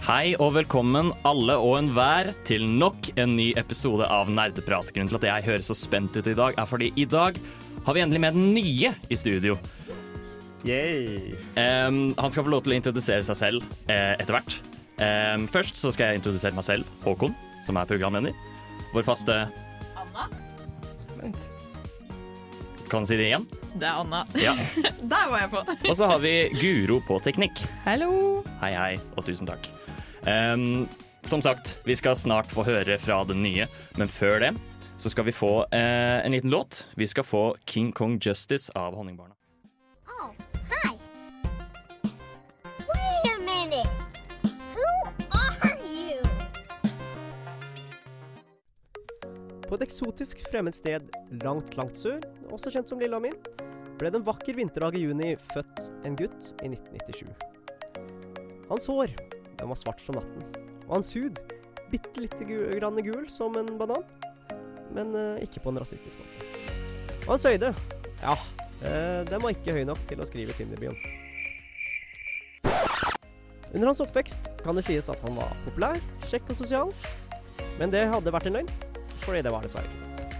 Hei og velkommen alle og enhver til nok en ny episode av Nerdeprat. Grunnen til at jeg høres så spent ut i dag, er fordi i dag har vi endelig med den nye i studio. Yay. Em, han skal få lov til å introdusere seg selv eh, etter hvert. Um, først så skal jeg introdusere meg selv, Håkon, som er programleder. Vår faste Vent. Kan du si det igjen? Det er Anna. Ja. Der var jeg på. Og så har vi Guro på teknikk. Hallo. Hei, hei, og tusen takk. Em, som sagt, vi skal snart få høre fra den nye, men før det så skal vi få eh, en liten låt. Vi skal få King Kong Justice av Honningbarna. Oh, hi. Wait a minute. Who are you? På et eksotisk fremmed sted langt, langt sør, også kjent som Lillehammer, ble det en vakker vinterdag i juni født en gutt i 1997. Hans hår den var svart som natten, og hans hud bitte lite grann gul som en banan, men eh, ikke på en rasistisk måte. Og hans høyde, ja, eh, den var ikke høy nok til å skrive Tinder-bioen. Under hans oppvekst kan det sies at han var populær, kjekk og sosial, men det hadde vært en løgn fordi det var dessverre ikke sant.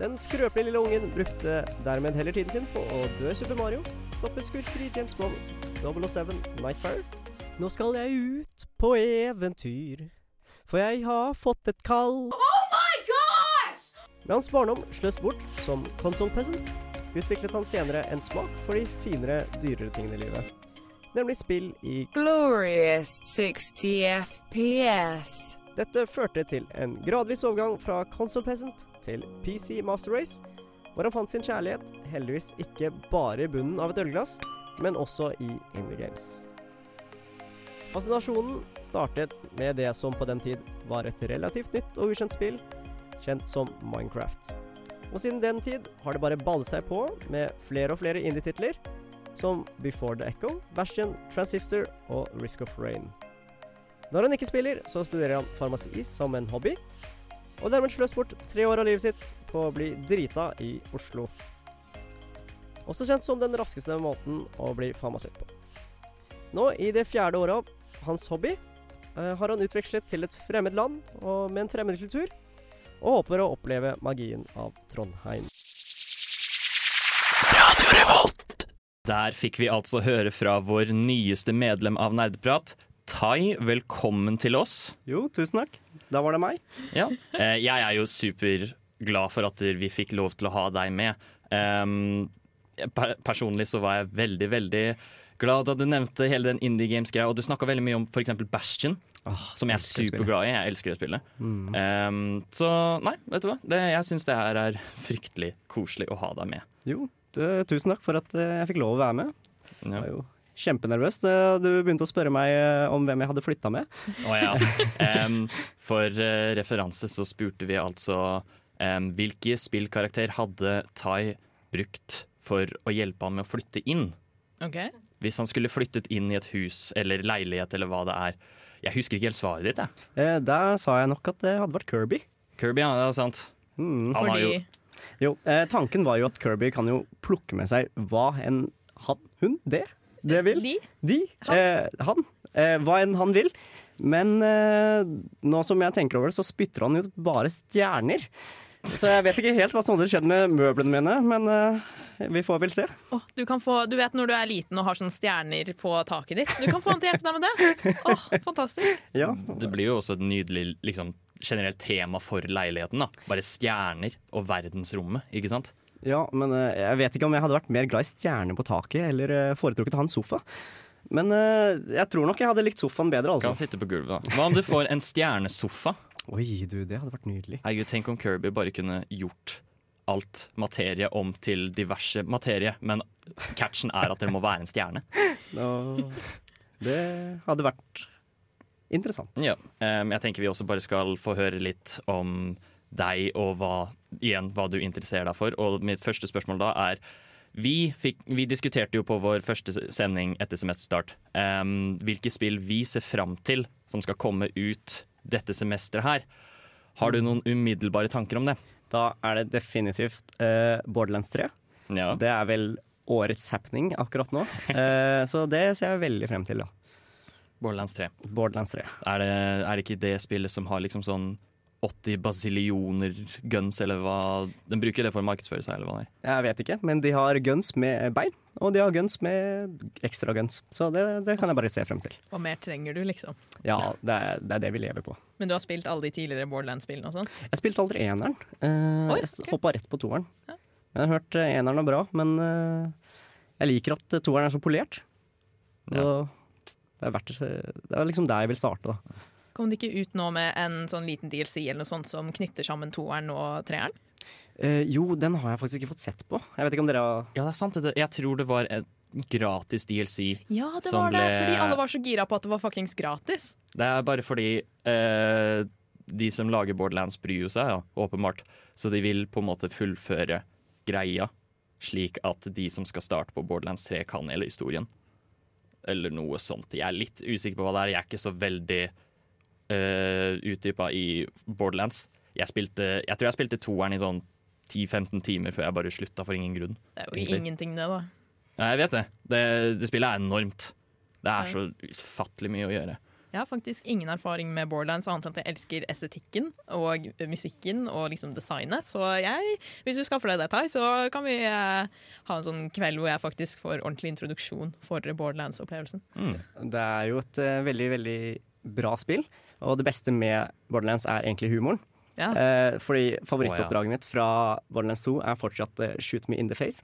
Den skrøpelige lille ungen brukte dermed heller tiden sin på å dø Super Mario, stoppe skurker i James Bond, 007, Nightfire. Nå skal jeg ut på eventyr, for jeg har fått et kall. Oh my gosh! Med hans barndom sløst bort som console peasant, utviklet han senere en smak for de finere, dyrere tingene i livet. Nemlig spill i glorious 60 FPS. Dette førte til en gradvis overgang fra console peasant til PC Master Race, hvor han fant sin kjærlighet, heldigvis ikke bare i bunnen av et ølglass, men også i indie games. Fascinasjonen startet med det som på den tid var et relativt nytt og ukjent spill, kjent som Minecraft. Og siden den tid har det bare ballet seg på med flere og flere indie-titler, som Before the Echo, Bastion, Transistor og Risk of Rain. Når han ikke spiller, så studerer han farmasi som en hobby, og dermed sløst bort tre år av livet sitt på å bli drita i Oslo. Også kjent som den raskeste måten å bli farmasøyt på. Nå, i det fjerde året hans hobby, eh, har han utvekslet til et fremmed land og med en fremmed kultur, og håper å oppleve magien av Trondheim. Der fikk vi altså høre fra vår nyeste medlem av Nerdeprat. Tai, velkommen til oss. Jo, tusen takk. Da var det meg. Ja. Eh, jeg er jo superglad for at vi fikk lov til å ha deg med. Personlig så var jeg veldig, veldig glad da du nevnte hele den Indie Games-greia, og du snakka veldig mye om f.eks. Bastion, som jeg er det superglad i. Jeg elsker det spillet. Mm. Um, så nei, vet du hva. Det, jeg syns det her er fryktelig koselig å ha deg med. Jo, t- tusen takk for at eh, jeg fikk lov å være med. Ja. Jeg var jo kjempenervøs da du begynte å spørre meg eh, om hvem jeg hadde flytta med. Å ja. um, for uh, referanse så spurte vi altså um, hvilke spillkarakter hadde Tai brukt for å hjelpe han med å flytte inn? Ok. Hvis han skulle flyttet inn i et hus eller leilighet eller hva det er. Jeg husker ikke helt svaret ditt. Jeg. Eh, da sa jeg nok at det hadde vært Kirby. Kirby, ja, det er sant. Mm. Han har Fordi jo Jo, eh, tanken var jo at Kirby kan jo plukke med seg hva enn han, hun, det, det vil. De? De, eh, han, eh, hva enn han vil. Men eh, nå som jeg tenker over det, så spytter han ut bare stjerner. Så jeg vet ikke helt hva som hadde skjedd med møblene mine, men uh, vi får vel se. Oh, du, kan få, du vet når du er liten og har sånne stjerner på taket ditt? Du kan få han til å hjelpe deg med det. Oh, fantastisk. Ja, Det blir jo også et nydelig liksom, generelt tema for leiligheten. da Bare stjerner og verdensrommet, ikke sant? ja men uh, jeg vet ikke om jeg hadde vært mer glad i stjerner på taket eller uh, foretrukket å ha en sofa. Men jeg tror nok jeg hadde likt sofaen bedre, Kan altså. sitte på gulvet, da. Hva om du får en stjernesofa? Oi, du, det hadde vært nydelig. Herregud, tenk om Kirby bare kunne gjort alt materie om til diverse materie, men catchen er at det må være en stjerne. No, det hadde vært interessant. Ja, Um, Jeg tenker vi også bare skal få høre litt om deg og hva, igjen, hva du interesserer deg for. Og mitt første spørsmål da er vi, fikk, vi diskuterte jo på vår første sending etter semesterstart um, hvilke spill vi ser fram til som skal komme ut dette semesteret her. Har du noen umiddelbare tanker om det? Da er det definitivt uh, Borderlands 3. Ja. Det er vel årets happening akkurat nå. Uh, så det ser jeg veldig frem til. da Borderlands 3. Borderlands 3. Er det, er det ikke det spillet som har liksom sånn 80 basillioner guns, eller hva Den bruker det for å markedsføre seg, eller hva det er. Jeg vet ikke, men de har guns med bein, og de har guns med ekstra guns. Så det, det kan jeg bare se frem til. Hva mer trenger du, liksom? Ja, det er, det er det vi lever på. Men du har spilt alle de tidligere Borderlands-spillene og sånn? Jeg spilte aldri eneren. Eh, Oi, jeg ok. hoppa rett på toeren. Ja. Jeg har hørt eh, eneren er bra, men eh, jeg liker at eh, toeren er så polert. Så det er, verdt, det er liksom der jeg vil starte, da. Kom det ikke ut nå med en sånn liten DLC eller noe sånt som knytter sammen toeren og treeren? Uh, jo, den har jeg faktisk ikke fått sett på. Jeg vet ikke om dere har Ja, det er sant. Jeg tror det var en gratis DLC. Ja, det var det, ble- fordi alle var så gira på at det var fuckings gratis. Det er bare fordi uh, de som lager Borderlands bryr seg, ja, åpenbart. Så de vil på en måte fullføre greia, slik at de som skal starte på Borderlands 3, kan hele historien. Eller noe sånt. Jeg er litt usikker på hva det er. Jeg er ikke så veldig uh, utdypa i Borderlands. Jeg, spilte, jeg tror jeg spilte toeren i sånn 10-15 timer før jeg bare slutta for ingen grunn. Det er jo Egentlig. ingenting, det, da. Ja, Jeg vet det. det. Det spillet er enormt. Det er Ja. så ufattelig mye å gjøre. Jeg har faktisk ingen erfaring med Borderlands, annet enn at jeg elsker estetikken og musikken og liksom designet. Så jeg, hvis du skaffer deg det, Tai, så kan vi eh, ha en sånn kveld hvor jeg faktisk får ordentlig introduksjon for Borderlands-opplevelsen. Mm. Det er jo et uh, veldig, veldig bra spill. Og det beste med Borderlands er egentlig humoren. Ja. Eh, fordi favorittoppdraget mitt fra Borderlands 2 er fortsatt uh, 'Shoot me in the face'.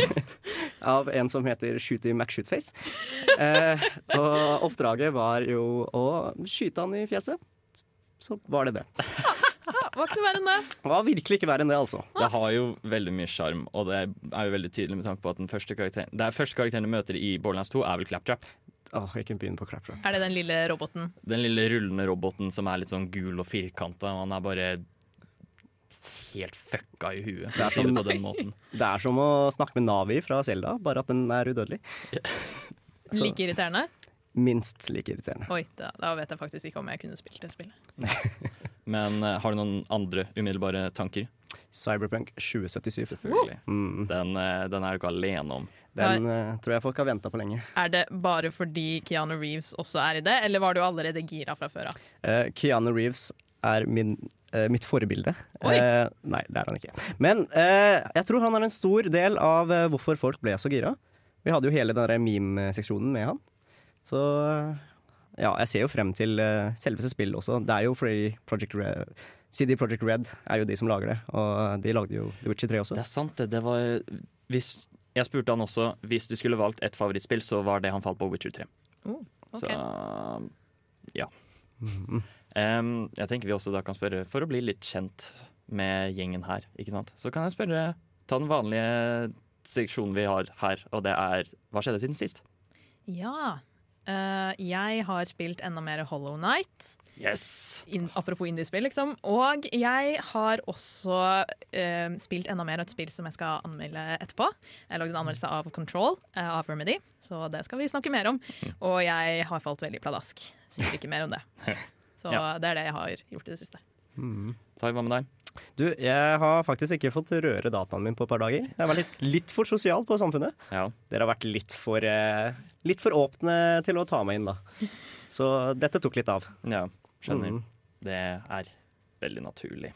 Av en som heter Shooty McShootface. Eh, og oppdraget var jo å skyte han i fjeset. Så var det det. Var ikke noe verre enn det? Det var virkelig ikke verre enn det, altså. Det har jo veldig mye sjarm, og det er jo veldig tydelig med tanke på at den første karakteren Det er første karakteren du møter i Borderlands 2, er vel Claptrap. Åh, kan begynne på Claptrap. Er det den lille roboten? Den lille rullende roboten som er litt sånn gul og firkanta, og han er bare helt fucka i huet. Det er det på den måten. Det er som å snakke med Navi fra Selda, bare at den er udødelig. Så- Like irriterende? Minst like irriterende. Oi, da, da vet jeg faktisk ikke om jeg kunne spilt det spillet. Men uh, har du noen andre umiddelbare tanker? Cyberpunk 2077. Selvfølgelig. Mm. Den, uh, den er du ikke alene om. Den uh, tror jeg folk har venta på lenge. Er det bare fordi Keanu Reeves også er i det, eller var du allerede gira fra før av? Uh, Keanu Reeves er min, uh, mitt forbilde. Oi. Eh, nei, det er han ikke. Men eh, jeg tror han er en stor del av hvorfor folk ble så gira. Vi hadde jo hele den meme-seksjonen med han. Så ja, jeg ser jo frem til uh, selveste spillet også. Det er jo fordi Project Red, CD Project Red er jo de som lager det. Og de lagde jo The Witcher 3 også. Det er sant, det. det var, hvis, jeg spurte han også hvis du skulle valgt et favorittspill, så var det han falt på Witcher 3. Oh, ok. Så ja. Um, jeg tenker vi også da kan spørre, for å bli litt kjent med gjengen her, ikke sant? så kan jeg spørre, ta den vanlige seksjonen vi har her, og det er hva skjedde siden sist? Ja. Uh, jeg har spilt enda mer Hollow Night. Yes! In, apropos indiespill, liksom. Og jeg har også eh, spilt enda mer av et spill som jeg skal anmelde etterpå. Jeg lagde en anmeldelse av Control eh, av Remedy, så det skal vi snakke mer om. Og jeg har falt veldig pladask. Sier ikke mer om det. Så Ja. det er det jeg har gjort i det siste. Takk, hva med deg? Du, jeg har faktisk ikke fått røre dataen min på et par dager. Jeg var litt, litt for sosial på Samfunnet. Ja. Dere har vært litt for, eh, litt for åpne til å ta meg inn, da. Så dette tok litt av. ja, skjønner. Mm. Det er veldig naturlig.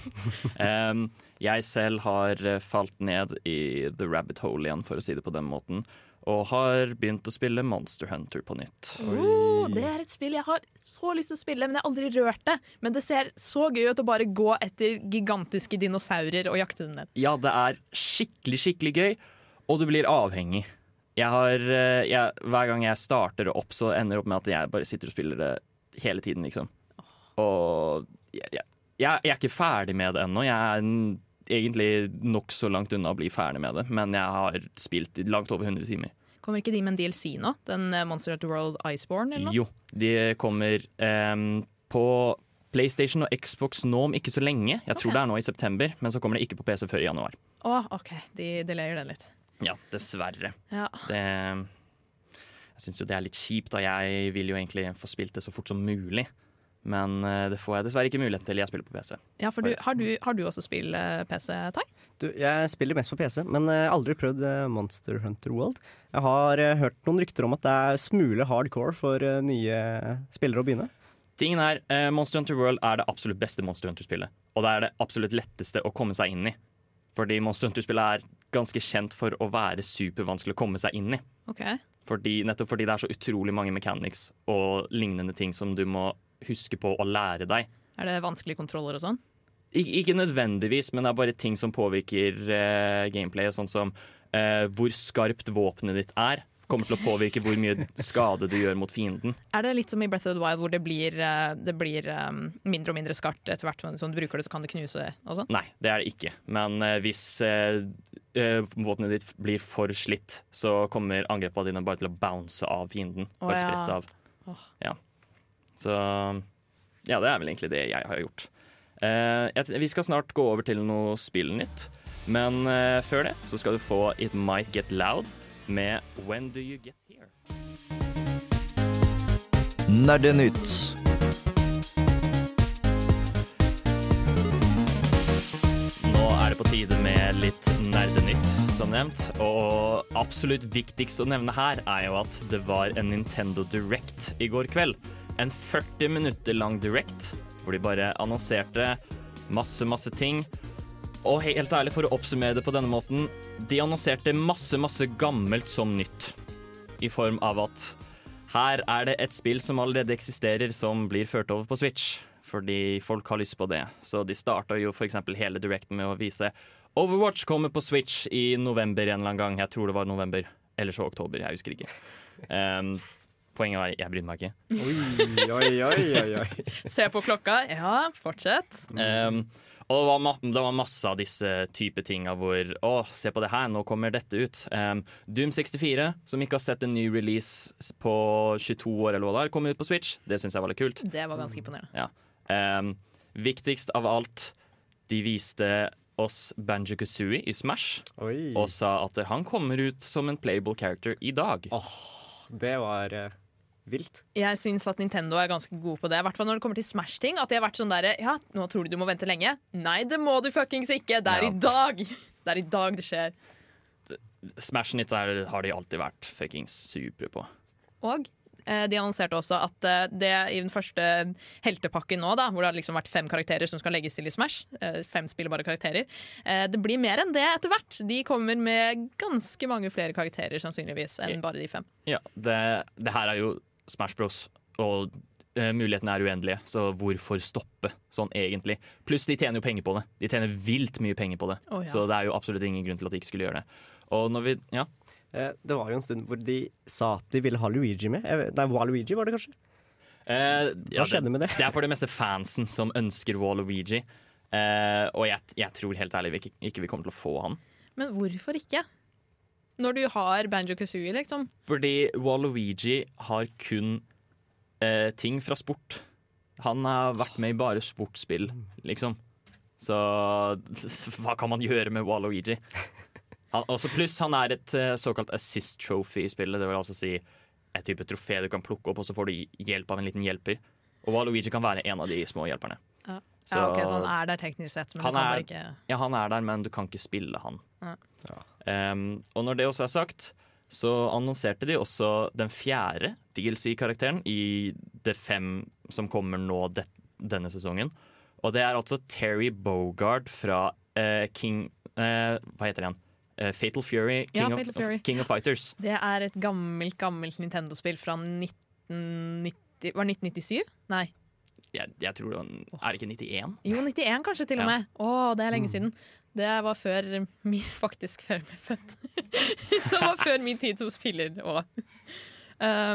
um, jeg selv har eh, falt ned i the rabbit hole igjen, for å si det på den måten. Og har begynt å spille Monster Hunter på nytt. Oh, det er et spill jeg har så lyst til å spille, men jeg har aldri rørt det. Men det ser så gøy ut å bare gå etter gigantiske dinosaurer og jakte dem ned. Ja, det er skikkelig, skikkelig gøy, og du blir avhengig. Jeg har, eh, jeg, hver gang jeg starter det opp, så ender det opp med at jeg bare sitter og spiller det hele tiden, liksom. Og jeg, jeg, jeg er ikke ferdig med det ennå. Jeg er egentlig nokså langt unna å bli ferdig med det, men jeg har spilt langt over 100 timer. Kommer ikke de med en DLC nå? Den Monster Monster Hunter World Iceborne eller noe? Jo, de kommer um, på PlayStation og Xbox nå om ikke så lenge. Jeg tror okay. det er nå i september, men så kommer det ikke på PC før i januar. Å, OK, de delayer den litt. Ja, dessverre. Ja. Det, jeg syns jo det er litt kjipt, da. Jeg vil jo egentlig få spilt det så fort som mulig. Men eh, det får jeg dessverre ikke mulighet til. Jeg spiller på PC. Ja, for du, har, du, har du også spill eh, PC, Tai? Jeg spiller mest på PC, men aldri prøvd eh, Monster Hunter World. Jeg har eh, hørt noen rykter om at det er smule hardcore for eh, nye spillere å begynne. Tingen er, eh, Monster Hunter World er det absolutt beste Monster Hunter-spillet. Og det er det absolutt letteste å komme seg inn i. Fordi Monster Hunter-spillet er ganske kjent for å være supervanskelig å komme seg inn i. OK. Fordi, nettopp fordi det er så utrolig mange mechanics og lignende ting som du må huske på å lære deg. Er det vanskelige kontroller og sånn? Ik ikke nødvendigvis, men det er bare ting som påvirker eh, gameplayet. Sånn som eh, hvor skarpt våpenet ditt er, kommer til å påvirke hvor mye skade du gjør mot fienden. Er det litt som i Breath of the Wild, hvor det blir, eh, det blir eh, mindre og mindre skarpt etter hvert som- du bruker det, så kan det knuse og sånn? Nei, det er det ikke. Men eh, hvis eh, våpenet ditt blir for slitt, så kommer angrepene dine bare til å bounce av fienden. Bare Bare ja. sprette av. Oh. Ja. Så ja, det er vel egentlig det jeg har gjort. Eh, vi skal snart gå over til noe spillnytt, men eh, før det så skal du få It Might Get Loud med When Do You Get Here. Nerdenytt. Nå er det på tide med litt nerdenytt, som nevnt. Og absolutt viktigst å nevne her er jo at det var en Nintendo Direct i går kveld. En 40 minutter lang Direct hvor de bare annonserte masse, masse ting. Og helt ærlig, for å oppsummere det på denne måten, de annonserte masse, masse gammelt som nytt. I form av at her er det et spill som allerede eksisterer, som blir ført over på Switch. Fordi folk har lyst på det. Så de starta jo f.eks. hele directen med å vise Overwatch kommer på Switch i november en eller annen gang. Jeg tror det var november. Eller så oktober. Jeg husker ikke. Um, poenget var jeg bryr meg ikke. Oi, oi, oi, oi, oi. Se på klokka. Ja, fortsett. Um, og det var, det var masse av disse type tinga hvor Å, se på det her, nå kommer dette ut. Um, Doom 64, som ikke har sett en ny release på 22 år, eller hva det er, kommer ut på Switch. Det syns jeg var litt kult. Det var ganske imponerende. Um, viktigst av alt, de viste oss Banjo Kazooie i Smash, oi. og sa at han kommer ut som en playable character i dag. Det var eh, vilt. Jeg syns at Nintendo er ganske god på det. I hvert fall når det kommer til Smash-ting. At de har vært sånn der Ja, nå tror du du må vente lenge. Nei, det må du fuckings ikke! Det er Ja. i dag! Det er i dag det skjer. Smash Nytt er, har de alltid vært fuckings supre på. Og eh, de annonserte også at eh, det i den første heltepakken nå, da, hvor det har liksom vært fem karakterer som skal legges til i Smash, eh, fem spillbare karakterer, det blir mer enn det etter hvert. De kommer med ganske mange flere karakterer sannsynligvis enn bare de fem. Ja, det, det her er jo Smash Bros. Og eh, mulighetene er uendelige, så hvorfor stoppe sånn egentlig? Pluss de tjener jo penger på det. De tjener vilt mye penger på det. Oh, ja. Så det er jo absolutt ingen grunn til at de ikke skulle gjøre det. Og når vi, ja, Eh, det var jo en stund hvor de sa at de ville ha Luigi med. Nei, Waluigi var det kanskje? eh, ja Hva skjedde med det? Det er for det meste fansen som ønsker Waluigi. Eh, og jeg, jeg tror helt ærlig vi ikke, ikke vi kommer til å få han. Men hvorfor ikke? Når du har Banjo Kazooie, liksom. Fordi Waluigi har kun eh, ting fra sport. Han har vært med i bare sportsspill, liksom. Så hva kan man gjøre med Waluigi? Han, også pluss han er et eh, såkalt assist trophy i spillet. Det vil altså si et type trofé du kan plukke opp, og så får du hjelp av en liten hjelper. Og Waluigi kan være en av de små hjelperne. Ja. Så- ja, ok, Så han er der teknisk sett, men Han du kan er- bare ikke Ja, han er der, men du kan ikke spille han. Ja. Um, og når det også er sagt, så annonserte de også den fjerde DLC-karakteren i det fem som kommer nå det, denne sesongen. Og det er altså Terry Bogard fra uh, King uh, Hva heter det igjen? Eh, Fatal Fury, Ja, King, Fatal of, Fury. King of Fighters. Det er et gammelt, gammelt Nintendo-spill fra 1990 Var det 1997? Nei. Jeg, jeg tror det var- Er det ikke 91? Jo, 91 kanskje til og Ja. med. Å, det er lenge siden. Det var før faktisk før jeg ble født. Så det var før min tid som spiller òg.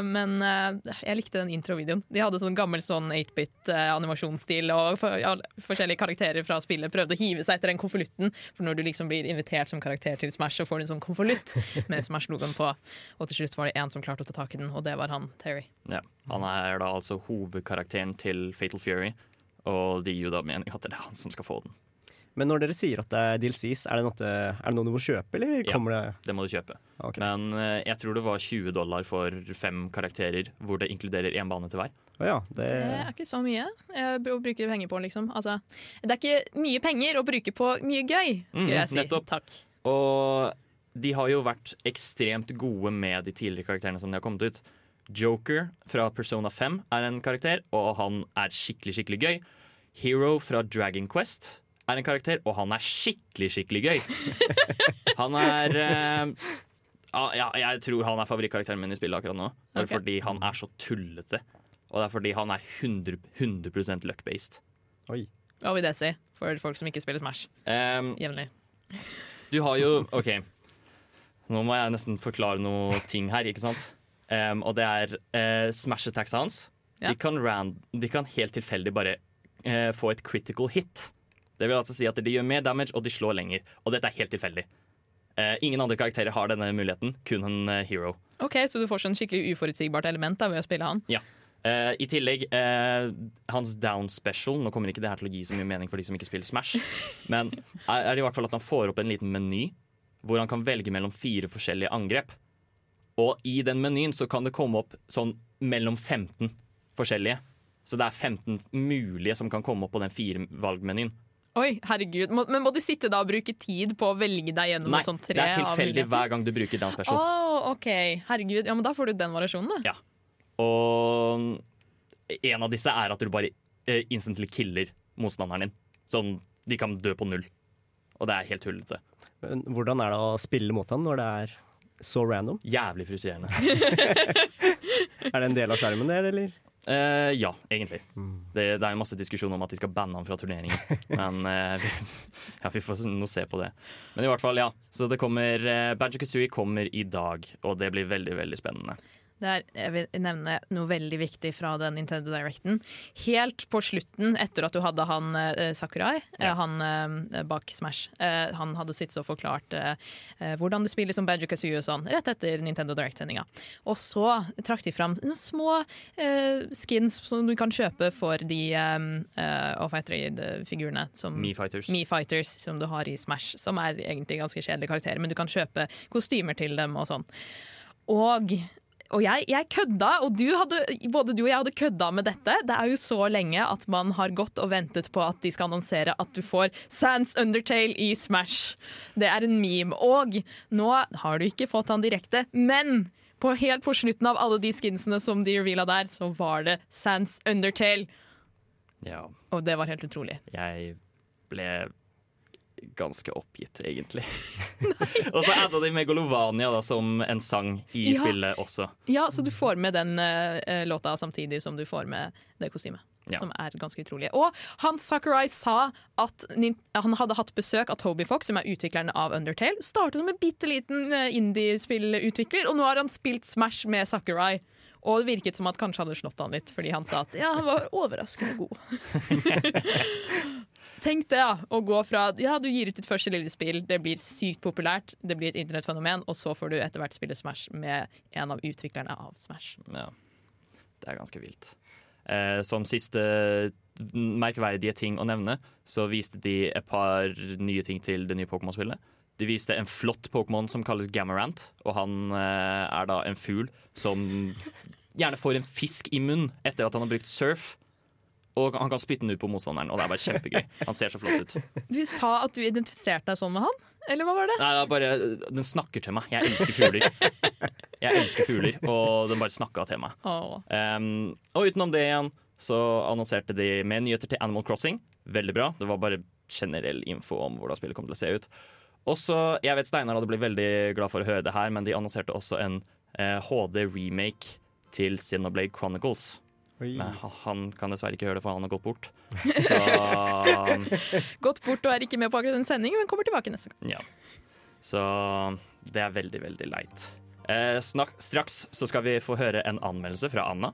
men uh, jeg likte den introvideoen. De hadde sånn gammel sånn 8-bit-animasjonsstil, uh, og for, ja, forskjellige karakterer fra spillet prøvde å hive seg etter den konvolutten. For når du liksom blir invitert som karakter til Smash, så får du en sånn konvolutt med Smash-logoen på. Og til slutt var det én som klarte å ta tak i den, og det var han, Terry. Ja. Han er da altså hovedkarakteren til Fatal Fury. og de gir jo da mening at det er han som skal få den. Men når dere sier at det er DLCs, er det noe, er det noe du må kjøpe, eller Ja. det Det må du kjøpe. Okay. Men eh, jeg tror det var 20 dollar for fem karakterer, hvor det inkluderer én bane til hver. Oh, ja, det, Det er ikke så mye eh, å bruke penger på, liksom. Altså, det er ikke mye penger å bruke på mye gøy, skulle mm, jeg si. nettopp. Takk. Og de har jo vært ekstremt gode med de tidligere karakterene som de har kommet ut. Joker fra Persona 5 er en karakter, og han er skikkelig, skikkelig gøy. Hero fra Dragon Quest er en karakter, og han er skikkelig, skikkelig gøy. Han er eh, ja, ja, Jeg tror han er favorittkarakteren min i spillet akkurat nå. Bare okay. fordi han er så tullete. Og det er fordi han er 100, 100 luck-based. Oi. Hva vil det si for folk som ikke spiller Smash Um, jevnlig? Du har jo OK. Nå må jeg nesten forklare noe ting her, ikke sant? Um, og det er uh, smash attacksa hans. Ja. De, kan ran, de kan helt tilfeldig bare uh, få et critical hit. Det vil altså si at de gjør mer damage, og de slår lenger. Og dette er helt tilfeldig. Uh, ingen andre karakterer har denne muligheten, kun en uh, hero. Ok, Så du får sånn skikkelig uforutsigbart element da ved å spille han? Eh, I tillegg, hans down special Nå kommer ikke det her til å gi så mye mening for de som ikke spiller Smash, men er, er i hvert fall at han får opp en liten meny hvor han kan velge mellom fire forskjellige angrep. Og i den menyen så kan det komme opp sånn mellom 15 forskjellige. Så det er 15 mulige som kan komme opp på den firevalgmenyen. Oi, herregud. Må, men må du sitte da og bruke tid på å velge deg gjennom Nei, et sånt tre det er tilfeldig hver gang du bruker down Å, Oh, OK. Herregud. Ja, men da får du den variasjonen, da. Ja. Og en av disse er at du bare uh, instantly killer motstanderen din. Sånn, de kan dø på null. Og det er helt hullete. Men hvordan er det å spille mot han når det er så random? Jævlig frustrerende. Er det en del av skjermen der, eller? Eh, ja, egentlig. Det, det er masse diskusjon om at de skal banne ham fra turneringen. Men uh, vi, ja, vi får nå se på det. Men i hvert fall, ja. Så det kommer uh, Banjo Kazooie kommer i dag, og det blir veldig, veldig spennende. Det er, jeg vil nevne noe veldig viktig fra den Nintendo Directen. Helt på slutten, etter at du hadde han eh, Sakurai, eh, Ja. han eh, bak Smash, eh, han hadde sittet og forklart eh, eh, hvordan du spiller som Banjo Kazooie og sånn, rett etter Nintendo Direct-sendinga. Og så trakk de fram noen små skins som du kan kjøpe for de Off-Fighter-figurene. som Me Fighters. Me Fighters som du har i Smash, som er egentlig ganske kjedelige karakterer, men du kan kjøpe kostymer til dem og sånn. Og, og jeg, jeg kødda, og du hadde, både du og jeg hadde kødda med dette. Det er jo så lenge at man har gått og ventet på at de skal annonsere at du får Sans Undertale i Smash. Det er en meme. Og nå har du ikke fått han direkte, men på, helt på slutten av alle de skinsene som de reveala der, så var det Sans Undertale. Ja, Og det var helt utrolig. jeg ble ganske oppgitt, egentlig. og så adda de Megalovania da, som en sang i Ja. spillet også. Ja, så du får med den uh, låta samtidig som du får med det kostymet. Ja. Som er ganske utrolig. Og han Sakurai sa at han hadde hatt besøk av Toby Fox, som er utviklerne av Undertale. Startet som en bitte liten indiespillutvikler, indie-spillutvikler, og nå har han spilt Smash med Sakurai. Og det virket som at kanskje hadde slått han litt, fordi han sa at ja, han var overraskende god. Tenk det, ja. Å gå fra ja, du gir ut ditt første lille spill, det blir sykt populært, det blir et internettfenomen, og så får du etter hvert spille Smash med en av utviklerne av Smash. Ja, det er ganske vilt. Eh, som siste merkverdige ting å nevne, så viste de et par nye ting til det nye Pokémon-spillet. De viste en flott Pokémon som kalles Gamarant, og han eh, er da en fugl som gjerne får en fisk i munn etter at han har brukt surf. Og han kan spytte den ut på motstanderen, og det er bare kjempegøy. Han ser så flott ut. Du sa at du identifiserte deg sånn med han? Eller hva var det? Nei, det bare, Den snakker til meg. Jeg elsker fugler. Jeg elsker fugler, og den bare snakka til meg. Um, og utenom det igjen så annonserte de med nyheter til Animal Crossing. Veldig bra. Det var bare generell info om hvordan spillet kom til å se ut. Også, jeg vet Steinar hadde blitt veldig glad for å høre det her, men de annonserte også en eh, HD-remake til Xenoblade Chronicles. Oi. Men ha- han kan dessverre ikke høre det, for han har gått bort. Så um, Gått bort og er ikke med på akkurat den sendingen, men kommer tilbake neste gang. ja. Så det er veldig, veldig leit. Eh, snak, straks så skal vi få høre en anmeldelse fra Anna,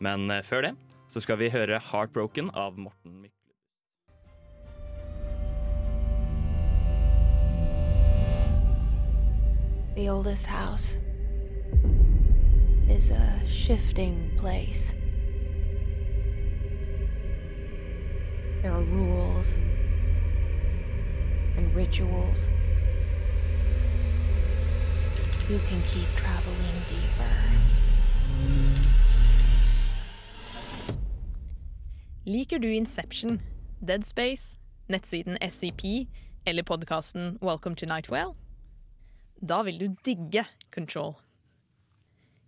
men eh, før det så skal vi høre 'Heartbroken' av Morten Mykle. The oldest house is a shifting place. There are rules and rituals. You can keep traveling deeper. Liker du Inception, Dead Space, nettsiden SCP eller podkasten Welcome to Nightwell? Da vil du digge Control.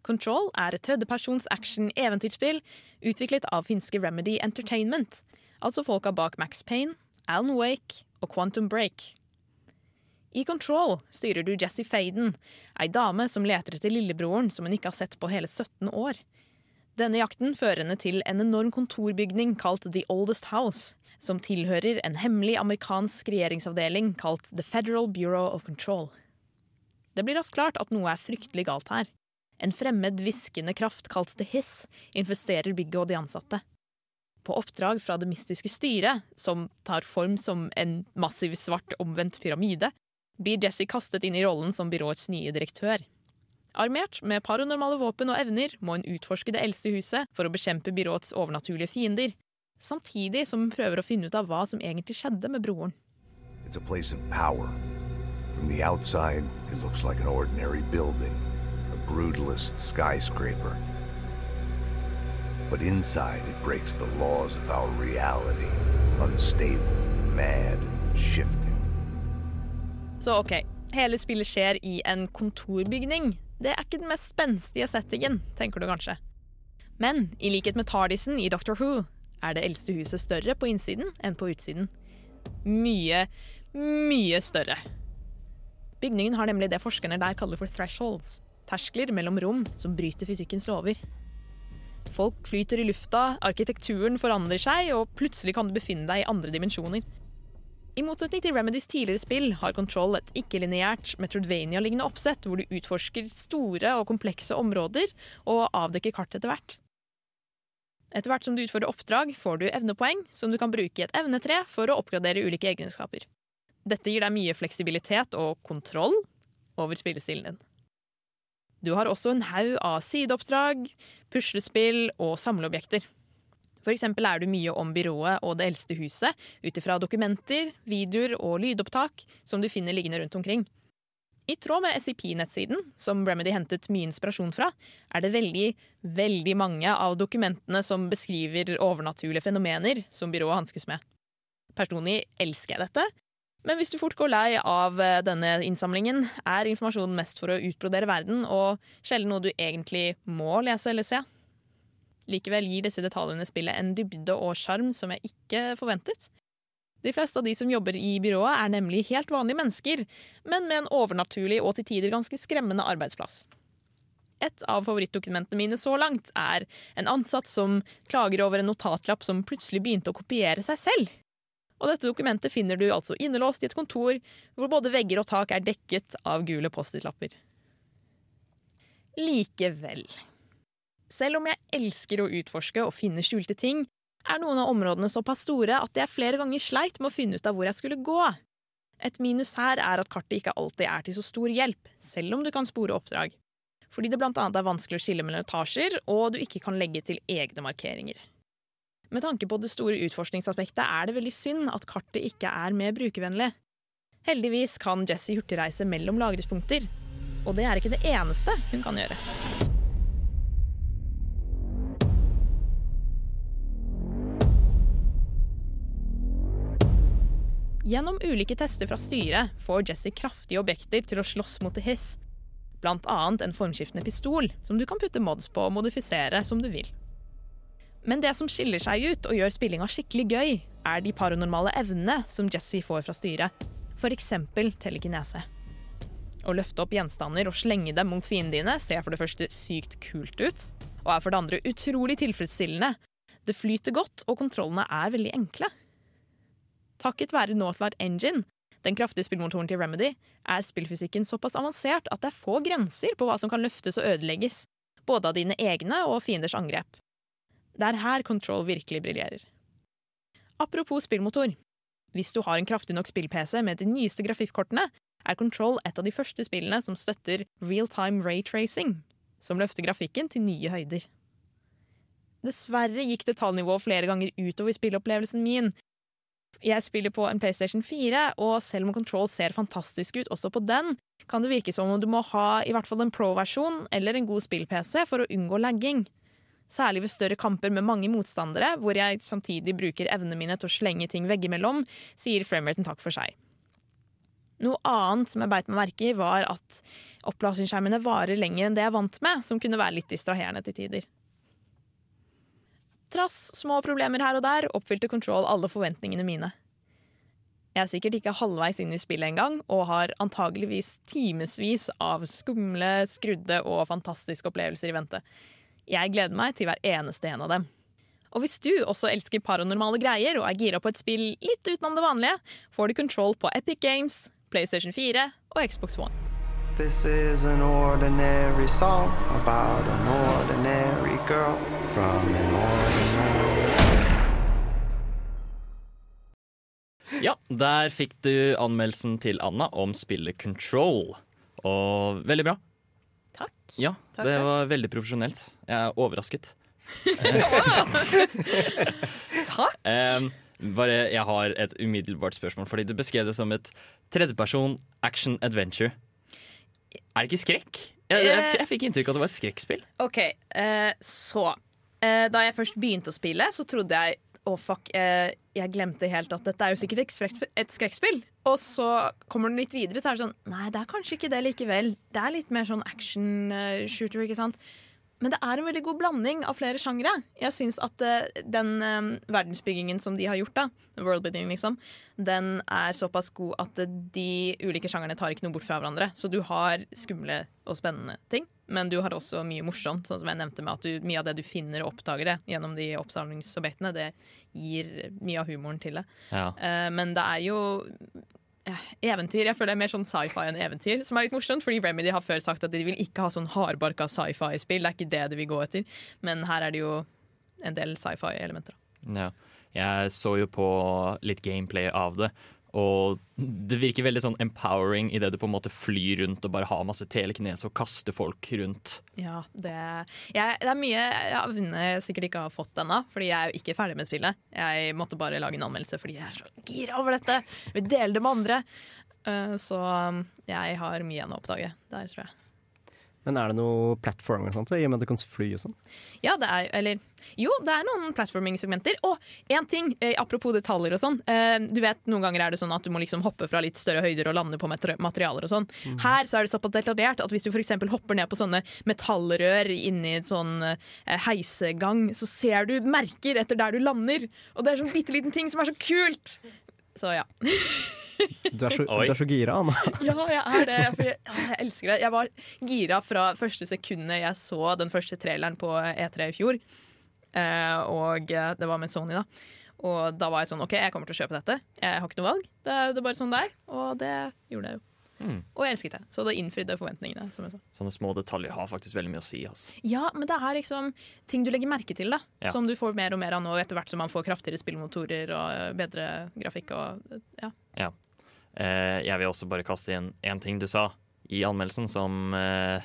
Control er et tredjepersons action-eventyrspill utviklet av finske Remedy Entertainment, altså folka bak Max Payne, Alan Wake og Quantum Break. I Control styrer du Jesse Faden, ei dame som leter etter lillebroren som hun ikke har sett på hele 17 år. Denne jakten fører henne til en enorm kontorbygning kalt The Oldest House, som tilhører en hemmelig amerikansk regjeringsavdeling kalt The Federal Bureau of Control. Det blir raskt klart at noe er fryktelig galt her. En fremmed, hviskende kraft kalt The Hiss infesterer bygget og de ansatte. På oppdrag fra det mystiske styret, som tar form som en massiv svart omvendt pyramide, blir Jesse kastet inn i rollen som byråets nye direktør. Armert med paranormale våpen og evner må hun utforske det eldste huset for å bekjempe byråets overnaturlige fiender, samtidig som hun prøver å finne ut av hva som egentlig skjedde med broren. It's a place of power. From the outside, it looks like an ordinary building, a brutalist skyscraper. But inside, it breaks the laws of our reality. Unstable, mad, shifting. Så OK, hele spillet skjer i en kontorbygning. Det er ikke den mest spenstige settingen, tenker du kanskje. Men i likhet med Tardisen i Doctor Who er det eldste huset større på innsiden enn på utsiden. Mye, mye større. Bygningen har nemlig det forskerne der kaller for thresholds. Terskler mellom rom som bryter fysikkens lover. Folk flyter i lufta, arkitekturen forandrer seg, og plutselig kan du befinne deg i andre dimensjoner. I motsetning til Remedys tidligere spill har Control et ikke-lineært Metrodvania-lignende oppsett, hvor du utforsker store og komplekse områder og avdekker kart etter hvert. Etter hvert som du utfører oppdrag, får du evnepoeng som du kan bruke i et evnetre for å oppgradere ulike egenskaper. Dette gir deg mye fleksibilitet og kontroll over spillestilen din. Du har også en haug av sideoppdrag, puslespill og samleobjekter. Eksempel er du mye om byrået og det eldste huset ut ifra dokumenter, videoer og lydopptak som du finner liggende rundt omkring. I tråd med SCP-nettsiden, som Remedy hentet mye inspirasjon fra, er det veldig, veldig mange av dokumentene som beskriver overnaturlige fenomener som byrået hanskes med. Personlig elsker jeg dette, men hvis du fort går lei av eh, denne innsamlingen, er informasjonen mest for å utbrodere verden, og sjelden noe du egentlig må lese eller se. Likevel gir disse detaljene spillet en dybde og sjarm som jeg ikke forventet. De fleste av de som jobber i byrået er nemlig helt vanlige mennesker, men med en overnaturlig og til tider ganske skremmende arbeidsplass. Et av favorittdokumentene mine så langt er en ansatt som klager over en notatlapp som plutselig begynte å kopiere seg selv. Og dette dokumentet finner du altså innelåst i et kontor hvor både vegger og tak er dekket av gule Post-It-lapper. Likevel. Selv om jeg elsker å utforske og finne skjulte ting, er noen av områdene såpass store at jeg flere ganger sleit med å finne ut av hvor jeg skulle gå. Et minus her er at kartet ikke alltid er til så stor hjelp, selv om du kan spore oppdrag. Fordi det annet er vanskelig å skille mellom etasjer, og du ikke kan legge til egne markeringer. Med tanke på det store utforskningsaspektet er det veldig synd at kartet ikke er mer brukervennlig. Heldigvis kan Jessie hurtigreise mellom lagringspunkter, og det er ikke det eneste hun kan gjøre. Gjennom ulike tester fra styret får Jessie kraftige objekter til å slåss mot The Hiss. Blant annet en formskiftende pistol, som du kan putte mods på og modifisere som du vil. Men det som skiller seg ut og gjør spillinga skikkelig gøy, er de paranormale evnene som Jessie får fra styret. F.eks. telekinese. Å løfte opp gjenstander og slenge dem mot fiendene dine ser for det første sykt kult ut, og er for det andre utrolig tilfredsstillende. Det flyter godt, og kontrollene er veldig enkle. Takket være Northlight Engine, den kraftige spillmotoren til Remedy, er spillfysikken såpass avansert at det er få grenser på hva som kan løftes og ødelegges, både av dine egne og fienders angrep. Det er her Control virkelig briljerer. Apropos spillmotor. Hvis du har en kraftig nok spill-PC med de nyeste grafikkortene, er Control et av de første spillene som støtter real-time raytracing, som løfter grafikken til nye høyder. Dessverre gikk detaljnivået flere ganger utover spilleopplevelsen min, Jeg spiller på en PlayStation 4, og selv om Control ser fantastisk ut også på den, kan det virke som om du må ha i hvert fall en pro-versjon eller en god spill-PC for å unngå lagging. Særlig ved større kamper med mange motstandere, hvor jeg samtidig bruker evnene mine til å slenge ting veggimellom, sier frameraten takk for seg. Noe annet som jeg beit meg merke i, var at opplastingsskjermene varer lenger enn det jeg er vant med, som kunne være litt distraherende til tider. Trass små problemer her og der oppfylte Control alle forventningene mine. Jeg er sikkert ikke halvveis inn i spillet engang, og har antageligvis timevis av skumle, skrudde og fantastiske opplevelser i vente. Jeg gleder meg til hver eneste en av dem. Og hvis du også elsker paranormale greier og er gira på et spill litt utenom det vanlige, får du Control på Epic Games, PlayStation 4 og Xbox One. This is an ordinary song about an ordinary girl from an ordinary Ja, der fikk du anmeldelsen til Anna om spillet Control. Og veldig bra. Takk. Ja, Takk, det takk. var veldig profesjonelt. Jeg er overrasket. Takk. Em, bare, jeg har et umiddelbart spørsmål, fordi du beskrev det som et tredjeperson action adventure. Er det ikke skrekk? Jeg, jeg, jeg fikk inntrykk av at det var et skrekkspill. OK, eh, så eh, Da jeg først begynte å spille, så trodde jeg å fuck, eh, jeg glemte helt at dette er jo sikkert et, skrekk, et skrekkspill. Og så kommer den litt videre, så er det sånn Nei, det er kanskje ikke det likevel. Det er litt mer sånn action-shooter, ikke sant. Men det er en veldig god blanding av flere sjangre. Jeg syns at uh, den uh, verdensbyggingen som de har gjort, da, worldbuilding liksom, den er såpass god at uh, de ulike sjangerne tar ikke noe bort fra hverandre. Så du har skumle og spennende ting, men du har også mye morsomt. Sånn som jeg nevnte med at du, Mye av det du finner og oppdager det gjennom de oppsamlingsobjektene, det gir mye av humoren til det. Ja. Men det er jo eventyr. Jeg føler det er mer sånn sci-fi enn eventyr, som er litt morsomt. Fordi Remedy har før sagt at de vil ikke ha sånn hardbarka sci-fi-spill. Det er ikke det de vil gå etter. Men her er det jo en del sci-fi-elementer. Ja. Jeg så jo på litt gameplay av det, og det virker veldig sånn empowering idet du på en måte flyr rundt og bare har masse telekinese og kaster folk rundt. Ja, det, jeg, det er mye jeg jeg sikkert ikke har fått ennå, fordi jeg er jo ikke ferdig med spillet. Jeg måtte bare lage en anmeldelse fordi jeg er så gira over dette. Jeg vil dele det med andre. Eh, Så jeg har mye igjen å oppdage der, tror jeg. Men er det noe platforming og sånt, i og med at du kan fly og sånn? Ja, det er Eller jo, det er noen platforming-segmenter. Og én ting, eh, apropos detaljer og sånn. Eh, du vet, Noen ganger er det sånn at du må liksom hoppe fra litt større høyder og lande på materialer og sånn. Her så er det såpass detaljert at hvis du f.eks. hopper ned på sånne metallrør inni en sånn eh, heisegang, så ser du merker etter der du lander. Og det er sånn bitte liten ting som er så kult! Så ja. Du er så, du er så gira, Anna. Ja, jeg er det. Jeg, jeg elsker det. Jeg var gira fra første sekundet jeg så den første traileren på E3 i fjor. Eh, og eh, det var med Sony, da. Og da var jeg sånn OK, jeg kommer til å kjøpe dette. Jeg har ikke noe valg. Det, det er bare sånn det er. Og det gjorde jeg jo. Mm. Og jeg elsket det. Så det innfridde forventningene. Som jeg sa. Sånne små detaljer har faktisk veldig mye å si. Altså. Ja, men det er liksom ting du legger merke til, da. Ja. Som du får mer og mer av nå etter hvert som man får kraftigere spillmotorer og eh, bedre grafikk og ja. Eh, jeg vil også bare kaste inn én ting du sa i anmeldelsen som eh,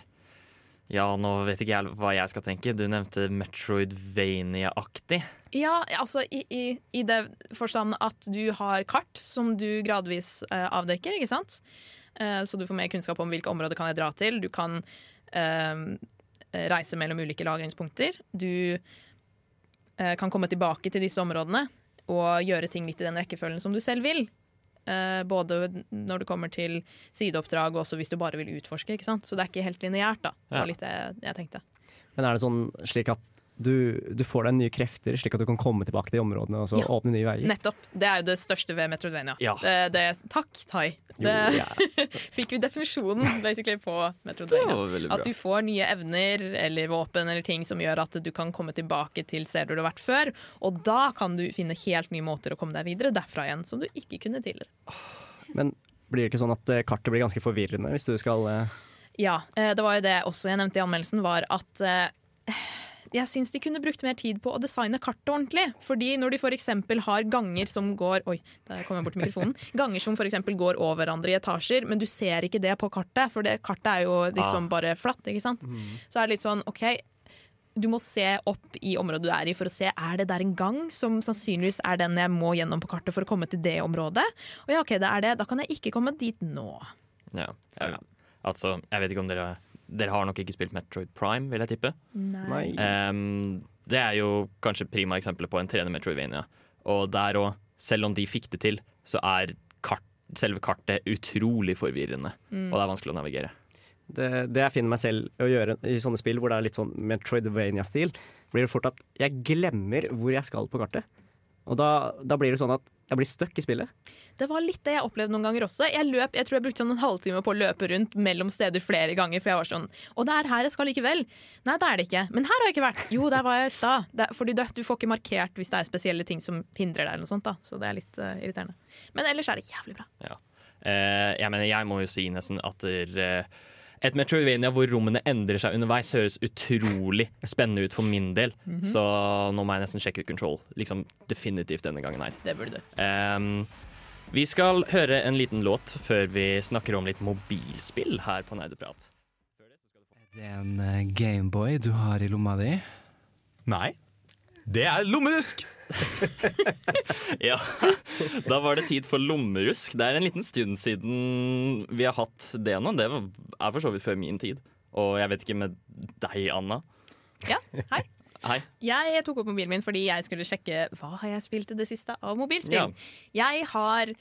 Ja, nå vet ikke jeg hva jeg skal tenke. Du nevnte Metroidvania-aktig. Ja, altså i, i, i det forstand at du har kart som du gradvis eh, avdekker, ikke sant? Eh, så du får mer kunnskap om hvilke områder kan jeg dra til. Du kan eh, reise mellom ulike lagringspunkter. Du eh, kan komme tilbake til disse områdene og gjøre ting litt i den rekkefølgen som du selv vil. Eh, både når det kommer til sideoppdrag og også hvis du bare vil utforske. Så det er ikke helt lineært, da. Var litt det jeg tenkte. Men er det sånn slik at du, du får deg nye krefter, slik at du kan komme tilbake til de områdene og så Ja. åpne nye veier? Nettopp. Det er jo det største ved Metrodvania. Ja. Det, det, takk, Tai. Jo, ja. fikk vi definisjonen basically på Det veldig At du får nye evner eller våpen eller ting som gjør at du kan komme tilbake til steder du har vært før. Og da kan du finne helt nye måter å komme deg videre derfra igjen, som du ikke kunne tidligere. Men blir det ikke sånn at eh, kartet blir ganske forvirrende hvis du skal eh, Ja, eh, det var jo det også jeg nevnte i anmeldelsen, var at jeg syns de kunne brukt mer tid på å designe kartet ordentlig. Fordi når de f.eks. har ganger som går Oi, der kom jeg bort til mikrofonen. Ganger som f.eks. går over hverandre i etasjer, men du ser ikke det på kartet, for det kartet er jo liksom Ah. bare flatt. ikke sant? Så er det litt sånn OK, du må se opp i området du er i for å se er det der en gang som sannsynligvis er den jeg må gjennom på kartet for å komme til det området. Og ja, ok, det er det. Da kan jeg ikke komme dit nå. Ja. ja. Altså, jeg vet ikke om dere Dere har nok ikke spilt Metroid Prime, vil jeg tippe. Nei. Um, det er jo kanskje prima eksempelet på en 3D Metroidvania. Og der òg, selv om de fikk det til, så er kart, selve kartet utrolig forvirrende. Mm. Og det er vanskelig å navigere. Det, det jeg finner meg selv å gjøre i sånne spill hvor det er litt sånn Metroidvania-stil, blir det fort at jeg glemmer hvor jeg skal på kartet. Og da, da blir det sånn at jeg blir stuck i spillet. Det var litt det jeg opplevde noen ganger også. Jeg, løp, jeg tror jeg brukte sånn en halvtime på å løpe rundt mellom steder flere ganger. For jeg var sånn Og det er her jeg skal likevel. Nei, det er det ikke. Men her har jeg ikke vært. Jo, der var jeg i stad. Fordi du, du får ikke markert hvis det er spesielle ting som hindrer deg. eller noe sånt da Så det er litt uh, irriterende. Men ellers er det jævlig bra. Ja. Uh, jeg mener, jeg må jo si nesten at der, eh, et Metrovania hvor rommene endrer seg underveis, høres utrolig spennende ut for min del. Mhm. Så nå må jeg nesten sjekke ut Control. Liksom Definitivt denne gangen her. Det burde du. Um, vi skal høre en liten låt før vi snakker om litt mobilspill her på Nerdeprat. Det er en eh, Gameboy du har i lomma di. Nei. Det er lommerusk! Ja, da var det tid for lommerusk. Det er en liten stund siden vi har hatt det nå. Det er for så vidt før min tid. Og jeg vet ikke med deg, Anna. Ja, hei. Hei. Jeg tok opp mobilen min fordi jeg skulle sjekke hva har jeg spilt i det siste av mobilspill. Jeg har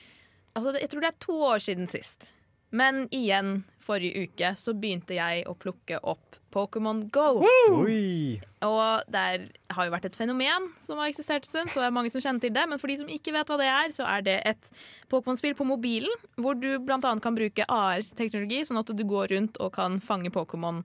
Altså, jeg tror det er to år siden sist. Men igjen, forrige uke så begynte jeg å plukke opp Pokémon Go. Oi. Og det har jo vært et fenomen som har eksistert en stund, så det er mange som kjenner til det. Men for de som ikke vet hva det er, så er det et Pokémon-spill på mobilen, hvor du bl.a. kan bruke AR-teknologi, sånn at du går rundt og kan fange Pokémon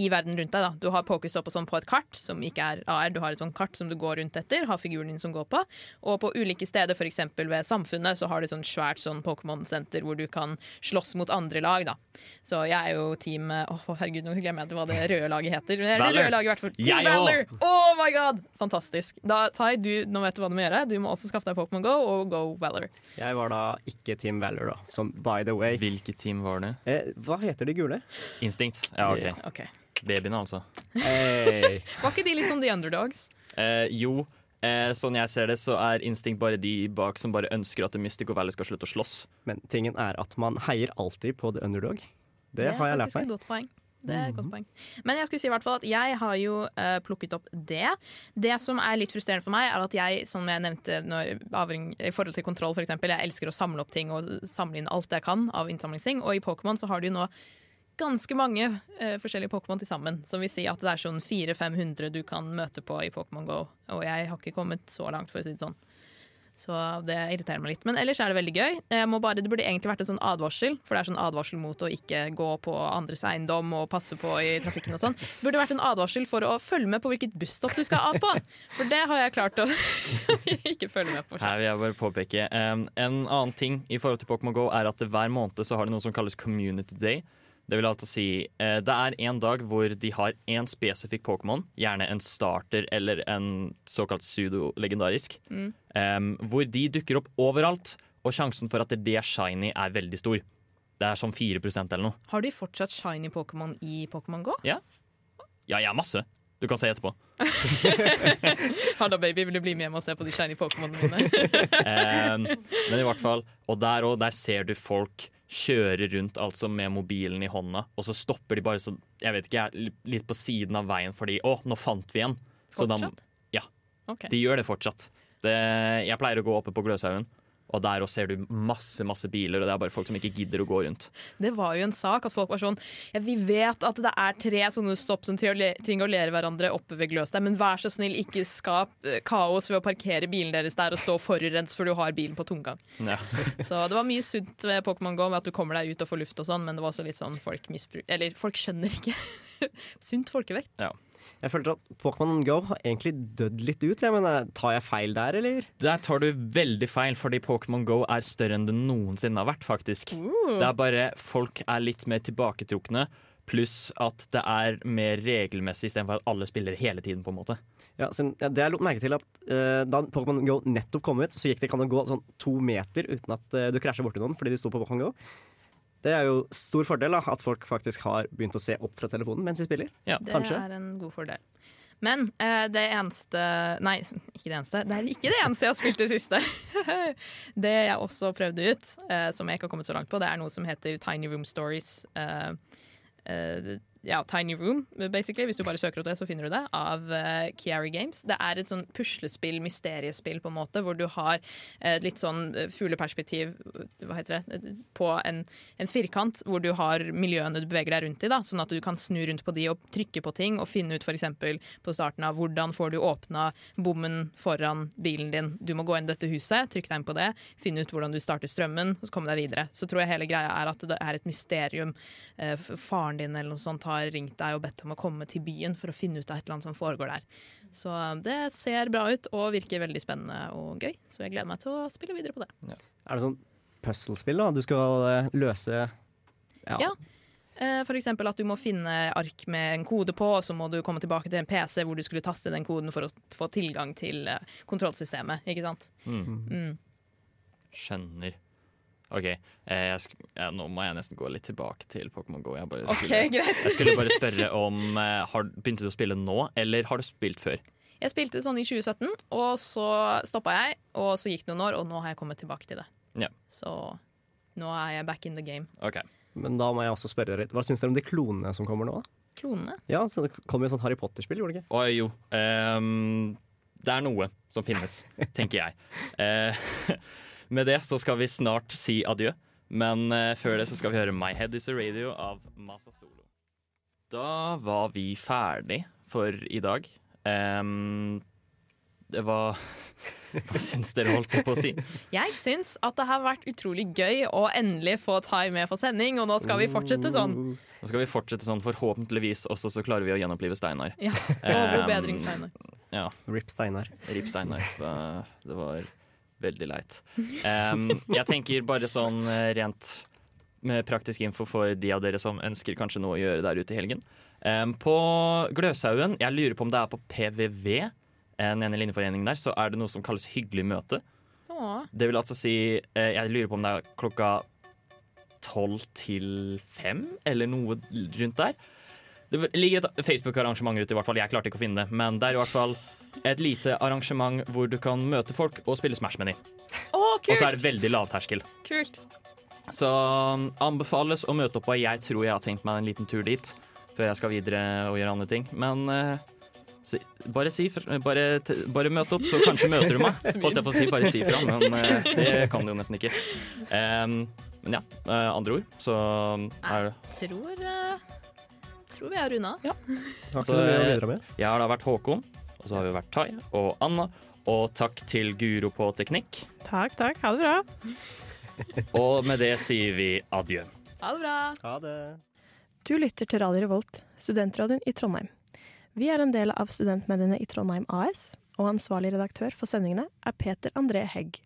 i verden rundt deg. da. Du har pokerstopp og sånn på et kart, som ikke er AR. Du har et sånt kart som du går rundt etter, har figuren din som går på. Og på ulike steder, f.eks. ved Samfunnet, så har du et svært sånn Pokémon-senter hvor du kan slåss mot andre lag. da. Så jeg er jo team Å, herregud, nå glemmer jeg hva det røde laget heter. Men det er det røde laget i hvert fall. Team Valor! Oh my god! Fantastisk. Da, Tai, du, nå vet du hva du må gjøre. Du må også skaffe deg Pokémon Go og Go Valor. Jeg var da ikke Team Valor, da. Som by the way. Hvilket team var det? Eh, hva heter de gule? Instinct. Ja, OK. Ja. Babyene, altså. Hey. Var ikke de litt sånn The Underdogs? Eh, jo, eh, sånn jeg ser det, så er Instinct bare de bak som bare ønsker at Mystic og Valley skal slutte å slåss. Men tingen er at man heier alltid på the underdog. Det, har jeg lært faktisk et meg. godt poeng. Det er et godt poeng. Men jeg skulle si i hvert fall at jeg har jo uh, plukket opp det. Det som er litt frustrerende for meg, er at jeg, som jeg nevnte når, i forhold til kontroll, for eksempel, jeg elsker å samle opp ting og samle inn alt jeg kan av innsamlingsting. Og i Pokémon så har du jo nå ganske mange eh, forskjellige Pokémon til sammen. Som vil si at det er sånn 400-500 du kan møte på i Pokémon Go. Og jeg har ikke kommet så langt, for å si det sånn. Så det irriterer meg litt. Men ellers er det veldig gøy. Bare, det burde egentlig vært en sånn advarsel, for det er sånn advarsel mot å ikke gå på andres eiendom og passe på i trafikken og sånn. Det burde vært en advarsel for å følge med på hvilket busstopp du skal av på. For det har jeg klart å ikke følge med på. Her vil jeg bare påpeke um, En annen ting i forhold til Pokémon GO er at hver måned så har de noe som kalles Community Day. Det vil altså si eh, Det er en dag hvor de har én spesifikk Pokémon, gjerne en starter eller en såkalt pseudo-legendarisk, Mm. eh, hvor de dukker opp overalt, og sjansen for at det er shiny er veldig stor. Det er sånn 4% eller noe. Har de fortsatt shiny Pokémon i Pokémon Go? Ja, ja jeg har masse. Du kan se etterpå. Halla, baby, vil du bli med hjem og se på de shiny Pokémonene mine? eh, men i hvert fall, og der òg, der ser du folk kjøre rundt altså med mobilen i hånda, og så stopper de bare så, jeg vet ikke, litt på siden av veien fordi å, nå fant vi en. Så da- ja, Okay. de gjør det fortsatt. Det, jeg pleier å gå oppe på Gløshaugen, og der også ser du masse masse biler, og det er bare folk som ikke gidder å gå rundt. Det var jo en sak at folk var sånn ja, Vi vet at det er tre sånne stopp som triangulerer hverandre oppe ved Gløstad, men vær så snill, ikke skap eh, kaos ved å parkere bilen deres der og stå forurens før du har bilen på tomgang. Ja. Så det var mye sunt ved Pokémon GO, med at du kommer deg ut og får luft og sånn, men det var også litt sånn folk misbruk... Eller folk skjønner ikke. sunt folkevekt. Ja. Jeg følte at Pokémon Go har egentlig dødd litt ut. Jeg mener, tar jeg feil der, eller? Der tar du veldig feil, fordi Pokémon GO er større enn det noensinne har vært, faktisk. Det er bare folk er litt mer tilbaketrukne, pluss at det er mer regelmessig istedenfor at alle spiller hele tiden, på en måte. Ja, siden, ja, det jeg lot merke til at uh, Da Pokémon Go nettopp kom ut, så gikk det ikke an å gå sånn to meter uten at uh, du krasjer borti noen fordi de sto på Pokémon Go. Det er jo stor fordel da, at folk faktisk har begynt å se opp fra telefonen mens de spiller. Det Kanskje. er en god fordel. Men eh, det eneste Nei, ikke det eneste. Det er ikke det eneste jeg har spilt i det siste. det jeg også prøvde ut, eh, som jeg ikke har kommet så langt på, det er noe som heter Tiny Room Stories. Eh, eh, ja, Tiny Room, basically. Hvis du bare søker opp det, så finner du det. Av uh, Kiari Games. Det er et sånn puslespill, mysteriespill, på en måte, hvor du har uh, litt sånn eh, fugleperspektiv hva heter det, Eh, på en, en firkant, hvor du har miljøene du beveger deg rundt i. da, Sånn at du kan snu rundt på de og trykke på ting, og finne ut f.eks. på starten av hvordan får du åpna bommen foran bilen din. Du må gå inn i dette huset, trykke deg inn på det, finne ut hvordan du starter strømmen, og så komme deg videre. Så tror jeg hele greia er at det er et mysterium. Uh, faren din eller noe sånt har ringt deg og bedt om å komme til byen for å finne ut av et eller annet som foregår der. Så det ser bra ut og virker veldig spennende og gøy, så jeg gleder meg til å spille videre på det. Er det sånn puzzle-spill da? Du skal eh, løse ja. Ja. Eh, For eksempel at du må finne ark med en kode på, og så må du komme tilbake til en PC hvor du skulle taste den koden for å få tilgang til eh, kontrollsystemet. Ikke sant? Mm. Mm. Skjønner. OK, eh, jeg sk ja, nå må jeg nesten gå litt tilbake til Pokémon GO. Jeg, skulle, greit. jeg skulle bare spørre om eh, har, Begynte du å spille nå, eller har du spilt før? Jeg spilte sånn i 2017, og så stoppa jeg, og så gikk det noen år, og nå har jeg kommet tilbake til det. Ja. Så nå er jeg back in the game. OK. Men da må jeg også spørre litt. hva syns dere om de klonene som kommer nå? Klonene? Ja, så Det kom jo et sånt Harry Potter-spill, gjorde det ikke? Å jo. Um, det er noe som finnes, tenker jeg. Eh, med det så skal vi snart si adjø. Men uh, før det så skal vi høre My Head Is A Radio av Masa Solo. Da var vi ferdig for i dag. Um, det var Hva syns dere holdt på å si? Jeg syns at det har vært utrolig gøy å endelig få Tai med på sending, og nå skal vi fortsette sånn. Nå skal vi fortsette sånn, forhåpentligvis også så klarer vi å gjenopplive Steinar. Ja, og god bedring, Steinar. Ja. Rip Steinar. Rip Steinar. Det var veldig leit. Um, jeg tenker bare sånn eh, rent med praktisk info for de av dere som ønsker kanskje noe å gjøre der ute i helgen. Um, på Gløshaugen, jeg lurer på om det er på PVV, en ene linjeforeningen der, så er det noe som kalles hyggelig møte. Åh. Det vil altså si eh, Jeg lurer på om det er klokka tolv til fem, eller noe rundt der. Det ligger et Facebook-arrangement ute, i hvert fall. Jeg klarte ikke å finne det. Men det er i hvert fall et lite arrangement hvor du kan møte folk og spille Smash Meny. Oh, Og så er det veldig lavterskel. kult. Så um, anbefales å møte opp, og jeg tror jeg har tenkt meg en liten tur dit før jeg skal videre og gjøre andre ting. Men uh, si, bare si fra- bare, bare møt opp, så kanskje møter du meg. Holdt jeg på å si, bare si fra, men uh, det kan du jo nesten ikke. Um, men ja, uh, andre ord, så er det Tror, eh, tror vi er runda. Ja. Har så. Jeg har da vært Håkon, og så har vi vært Tai og Anna. Og takk til Guro på teknikk. Takk, takk. Ha det bra. Og med det sier vi adjø. Ha det bra. Ha det. Du lytter til Radio Revolt, studentradioen i Trondheim. Vi er en del av studentmediene i Trondheim AS, og ansvarlig redaktør for sendingene er Peter André Hegg.